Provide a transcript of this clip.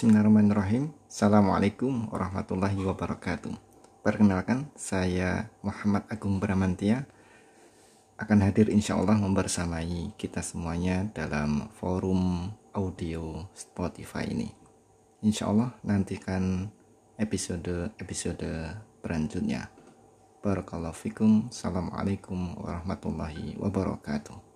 Bismillahirrahmanirrahim. Assalamualaikum warahmatullahi wabarakatuh. Perkenalkan, saya Muhammad Agung Bramantia akan hadir insya Allah membersamai kita semuanya dalam forum audio Spotify ini. Insya Allah nantikan episode-episode berlanjutnya. Barakallahu fikum. Assalamualaikum warahmatullahi wabarakatuh.